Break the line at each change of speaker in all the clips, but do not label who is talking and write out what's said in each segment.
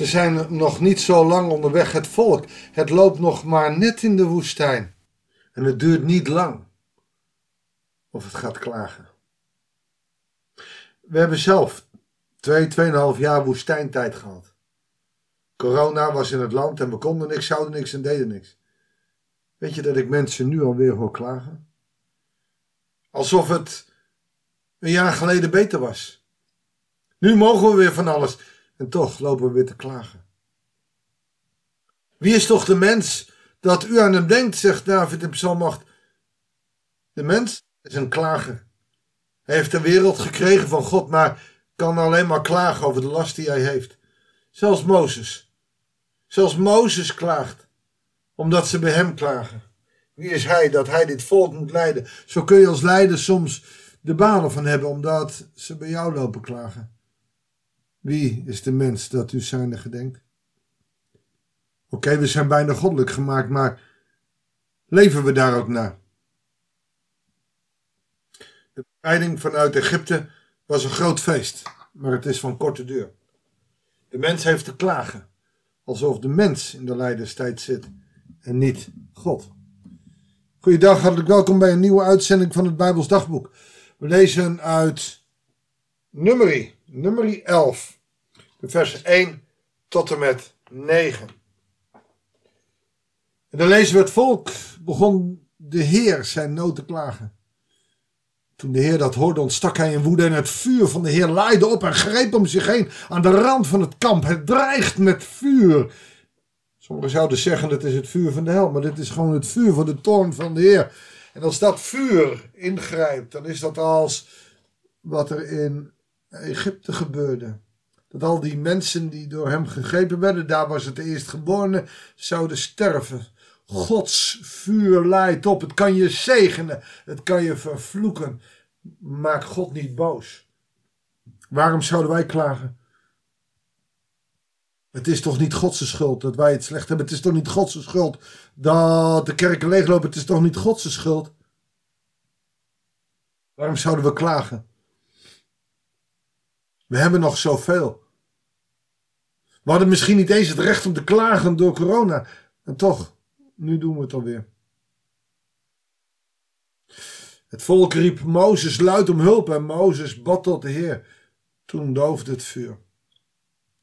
Ze zijn nog niet zo lang onderweg, het volk. Het loopt nog maar net in de woestijn. En het duurt niet lang. Of het gaat klagen. We hebben zelf twee, tweeënhalf jaar woestijntijd gehad. Corona was in het land en we konden niks, zouden niks en deden niks. Weet je dat ik mensen nu alweer hoor klagen? Alsof het een jaar geleden beter was. Nu mogen we weer van alles en toch lopen we weer te klagen. Wie is toch de mens dat u aan hem denkt, zegt David in Psalm 8. De mens is een klager. Hij heeft de wereld gekregen van God, maar kan alleen maar klagen over de last die hij heeft. Zelfs Mozes. Zelfs Mozes klaagt, omdat ze bij hem klagen. Wie is hij dat hij dit volk moet leiden? Zo kun je als leider soms de banen van hebben, omdat ze bij jou lopen klagen. Wie is de mens dat u zijnde gedenkt? Oké, we zijn bijna goddelijk gemaakt, maar leven we daar ook naar? De bevrijding vanuit Egypte was een groot feest, maar het is van korte duur. De mens heeft te klagen, alsof de mens in de leiderstijd zit en niet God. Goeiedag, hartelijk welkom bij een nieuwe uitzending van het Bijbels Dagboek. We lezen uit Nummerie, Nummerie 11, de vers 1 tot en met 9. En dan lezen we het volk begon de Heer zijn nood te klagen. Toen de Heer dat hoorde, ontstak hij in woede en het vuur van de Heer laaide op en greep om zich heen aan de rand van het kamp. Het dreigt met vuur. Sommigen zouden zeggen dat is het vuur van de hel, maar dit is gewoon het vuur van de toorn van de Heer. En als dat vuur ingrijpt, dan is dat als wat er in Egypte gebeurde. Dat al die mensen die door hem gegrepen werden, daar was het eerstgeborene, zouden sterven. Gods vuur laait op. Het kan je zegenen. Het kan je vervloeken. Maak God niet boos. Waarom zouden wij klagen? Het is toch niet Gods schuld dat wij het slecht hebben. Het is toch niet Gods schuld dat de kerken leeglopen. Het is toch niet Gods schuld. Waarom zouden we klagen? We hebben nog zoveel. We hadden misschien niet eens het recht om te klagen door corona. En toch, nu doen we het alweer. Het volk riep Mozes luid om hulp en Mozes bad tot de Heer. Toen doofde het vuur.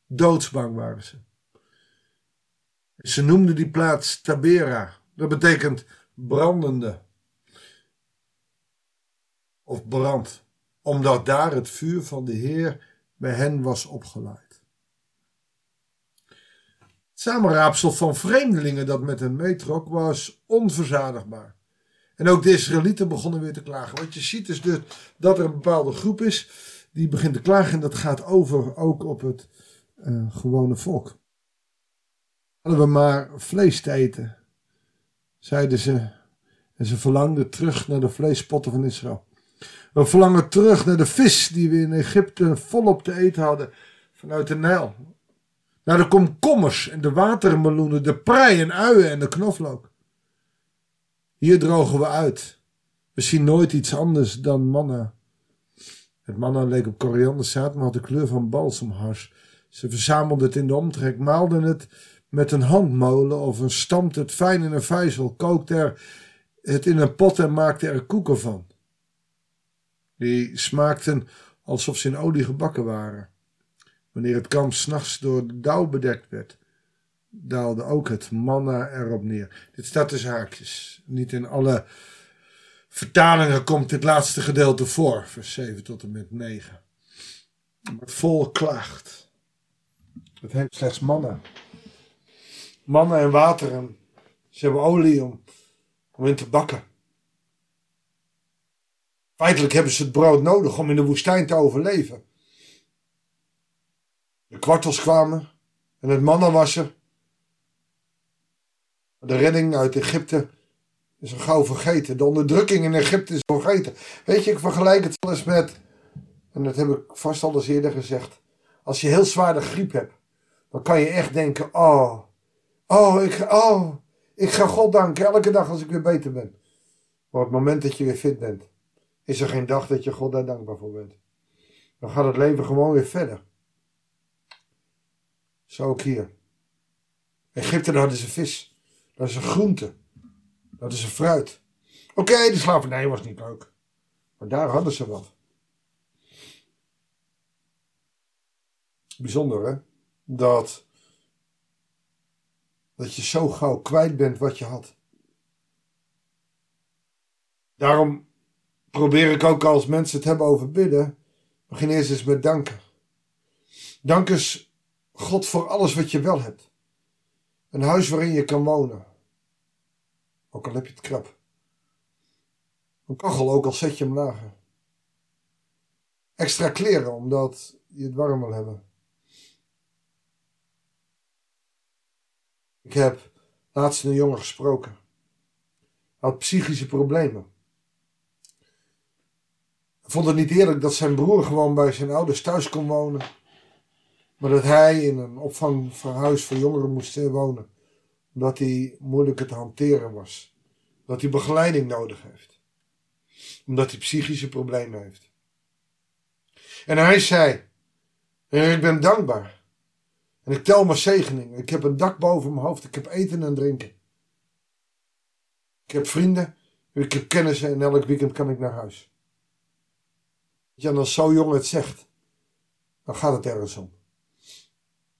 Doodsbang waren ze. Ze noemden die plaats Tabera. Dat betekent brandende. Of brand. Omdat daar het vuur van de Heer bij hen was opgeleid. Het samenraapsel van vreemdelingen dat met hen meetrok was onverzadigbaar. En ook de Israëlieten begonnen weer te klagen. Wat je ziet is dus dat er een bepaalde groep is die begint te klagen en dat gaat over ook op het uh, gewone volk. Hadden we maar vlees te eten, zeiden ze. En ze verlangden terug naar de vleespotten van Israël. We verlangen terug naar de vis die we in Egypte volop te eten hadden vanuit de Nijl. Naar de komkommers en de watermeloenen, de prei en uien en de knoflook. Hier drogen we uit. We zien nooit iets anders dan manna. Het manna leek op korianderzaad, maar had de kleur van balsemhars. Ze verzamelden het in de omtrek, maalden het met een handmolen of een stampte het fijn in een vijzel, kookte er het in een pot en maakte er koeken van. Die smaakten alsof ze in olie gebakken waren. Wanneer het kamp s'nachts door de dauw bedekt werd, daalde ook het manna erop neer. Dit staat tussen haakjes. Niet in alle vertalingen komt dit laatste gedeelte voor, vers 7 tot en met 9. Het volk klaagt. Het heeft slechts manna. Manna en water en ze hebben olie om, om in te bakken. Feitelijk hebben ze het brood nodig om in de woestijn te overleven. De kwartels kwamen en het mannen was. De redding uit Egypte is al gauw vergeten. De onderdrukking in Egypte is vergeten. Weet je, ik vergelijk het eens met, en dat heb ik vast al eens eerder gezegd. Als je heel zwaar de griep hebt, dan kan je echt denken: oh, oh, ik, oh, ik ga God danken elke dag als ik weer beter ben. Maar op het moment dat je weer fit bent, is er geen dag dat je God daar dankbaar voor bent. Dan gaat het leven gewoon weer verder. Zo ook hier. Egypte, hadden ze vis. Dat is een groente. Dat is een fruit. Oké, de slavernij was niet leuk. Maar daar hadden ze wat. Bijzonder hè? Dat, dat je zo gauw kwijt bent wat je had. Daarom probeer ik ook als mensen het hebben over bidden. Begin eerst eens met danken. Dank eens God voor alles wat je wel hebt. Een huis waarin je kan wonen. Ook al heb je het krap. Een kachel, ook al zet je hem lager. Extra kleren, omdat je het warm wil hebben. Ik heb laatst een jongen gesproken. Hij had psychische problemen. Vond het niet eerlijk dat zijn broer gewoon bij zijn ouders thuis kon wonen. Maar dat hij in een opvangverhuis voor jongeren moest wonen. Omdat hij moeilijker te hanteren was. Dat hij begeleiding nodig heeft. Omdat hij psychische problemen heeft. En hij zei: Ik ben dankbaar. En ik tel mijn zegeningen. Ik heb een dak boven mijn hoofd. Ik heb eten en drinken. Ik heb vrienden. Ik heb kennissen en elk weekend kan ik naar huis. Ja, en als zo'n jongen het zegt, dan gaat het ergens om.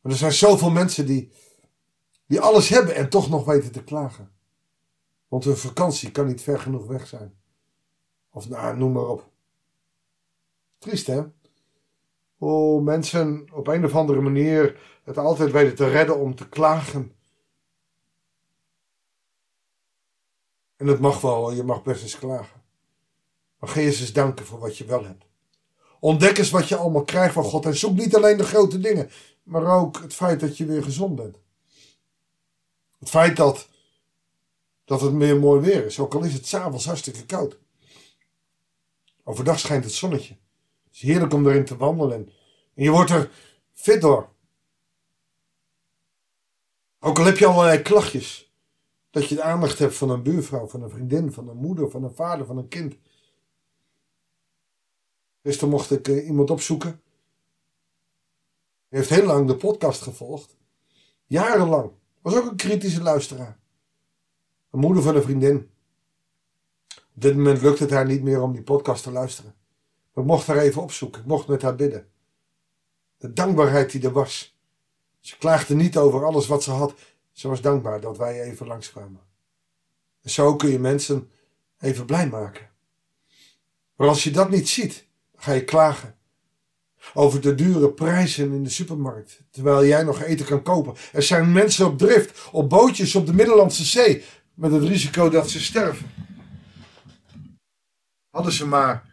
Maar er zijn zoveel mensen die, die alles hebben en toch nog weten te klagen. Want hun vakantie kan niet ver genoeg weg zijn. Of nou, noem maar op. Triest hè? Hoe mensen op een of andere manier het altijd weten te redden om te klagen. En het mag wel, je mag best eens klagen. Maar ga eens eens danken voor wat je wel hebt. Ontdek eens wat je allemaal krijgt van God. En zoek niet alleen de grote dingen, maar ook het feit dat je weer gezond bent. Het feit dat, dat het meer mooi weer is, ook al is het s'avonds hartstikke koud. Overdag schijnt het zonnetje. Het is heerlijk om erin te wandelen. En je wordt er fit door. Ook al heb je allerlei klachtjes. Dat je de aandacht hebt van een buurvrouw, van een vriendin, van een moeder, van een vader, van een kind. Dus dan mocht ik uh, iemand opzoeken. Hij heeft heel lang de podcast gevolgd. Jarenlang. Was ook een kritische luisteraar. Een moeder van een vriendin. Op dit moment lukt het haar niet meer om die podcast te luisteren. Maar ik mocht haar even opzoeken. Ik mocht met haar bidden. De dankbaarheid die er was. Ze klaagde niet over alles wat ze had. Ze was dankbaar dat wij even langskwamen. En zo kun je mensen even blij maken. Maar als je dat niet ziet, ga je klagen over de dure prijzen in de supermarkt, terwijl jij nog eten kan kopen. Er zijn mensen op drift, op bootjes op de Middellandse Zee, met het risico dat ze sterven. Hadden ze maar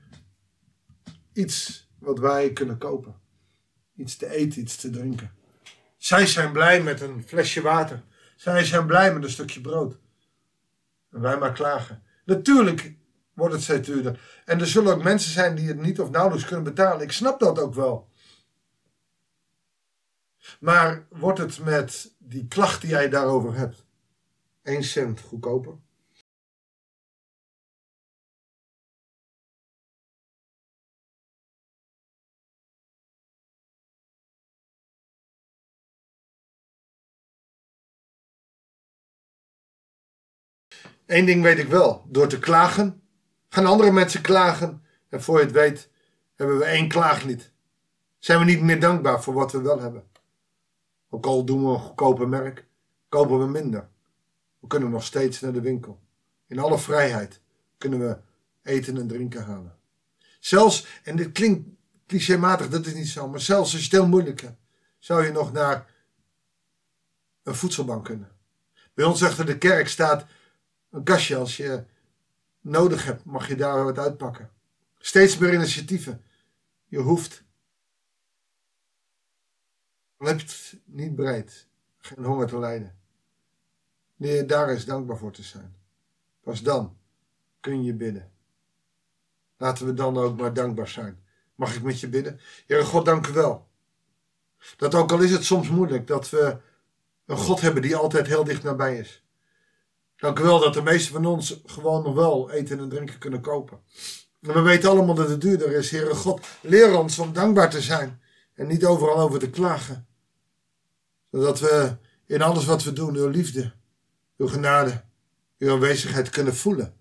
iets wat wij kunnen kopen. Iets te eten, iets te drinken. Zij zijn blij met een flesje water. Zij zijn blij met een stukje brood. En wij maar klagen. Natuurlijk wordt het steeds duurder. En er zullen ook mensen zijn die het niet of nauwelijks kunnen betalen. Ik snap dat ook wel. Maar wordt het met die klacht die jij daarover hebt, 1 cent goedkoper? Eén ding weet ik wel. Door te klagen Gaan andere mensen klagen en voor je het weet hebben we één klaaglied. Zijn we niet meer dankbaar voor wat we wel hebben. Ook al doen we een goedkope merk, kopen we minder. We kunnen nog steeds naar de winkel. In alle vrijheid kunnen we eten en drinken halen. Zelfs, en dit klinkt clichématig, dat is niet zo, maar zelfs als je het heel moeilijk zou je nog naar een voedselbank kunnen. Bij ons achter de kerk staat een kastje als je nodig hebt, mag je daar wat uitpakken. Steeds meer initiatieven. Je hoeft. Het niet bereid. Geen honger te lijden. Nee, daar is dankbaar voor te zijn. Pas dan kun je bidden. Laten we dan ook maar dankbaar zijn. Mag ik met je bidden? Heere God, dank u wel. Dat ook al is het soms moeilijk, dat we een God hebben die altijd heel dicht nabij is. Dank u wel dat de meesten van ons gewoon nog wel eten en drinken kunnen kopen. En we weten allemaal dat het duurder is. Heere God, leer ons om dankbaar te zijn en niet overal over te klagen. Zodat we in alles wat we doen uw liefde, uw genade, uw aanwezigheid kunnen voelen.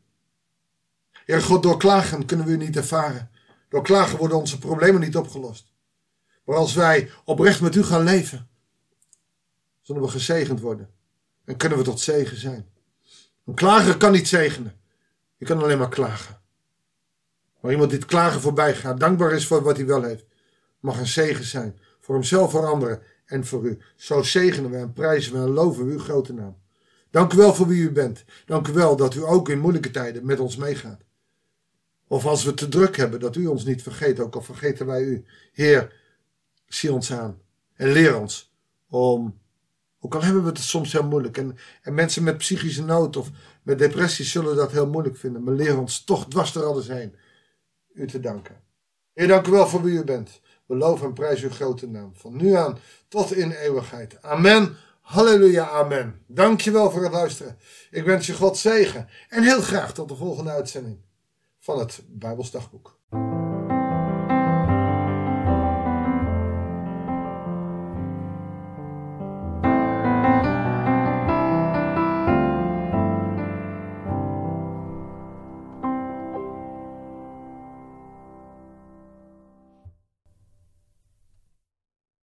Heer God, door klagen kunnen we u niet ervaren. Door klagen worden onze problemen niet opgelost. Maar als wij oprecht met u gaan leven, zullen we gezegend worden. En kunnen we tot zegen zijn. Een klager kan niet zegenen. Je kan alleen maar klagen. Maar iemand die het klagen voorbij gaat, dankbaar is voor wat hij wel heeft, mag een zegen zijn. Voor hemzelf, voor anderen en voor u. Zo zegenen we en prijzen we en loven we uw grote naam. Dank u wel voor wie u bent. Dank u wel dat u ook in moeilijke tijden met ons meegaat. Of als we te druk hebben, dat u ons niet vergeet, ook al vergeten wij u. Heer, zie ons aan en leer ons om, ook al hebben we het soms heel moeilijk, en, en mensen met psychische nood of met depressie zullen dat heel moeilijk vinden, maar leer ons toch dwars er alles heen u te danken. Heer, dank u wel voor wie u bent. We loven en prijzen uw grote naam. Van nu aan tot in eeuwigheid. Amen. Halleluja, amen. Dank je wel voor het luisteren. Ik wens je God zegen. En heel graag tot de volgende uitzending van het Bijbelsdagboek.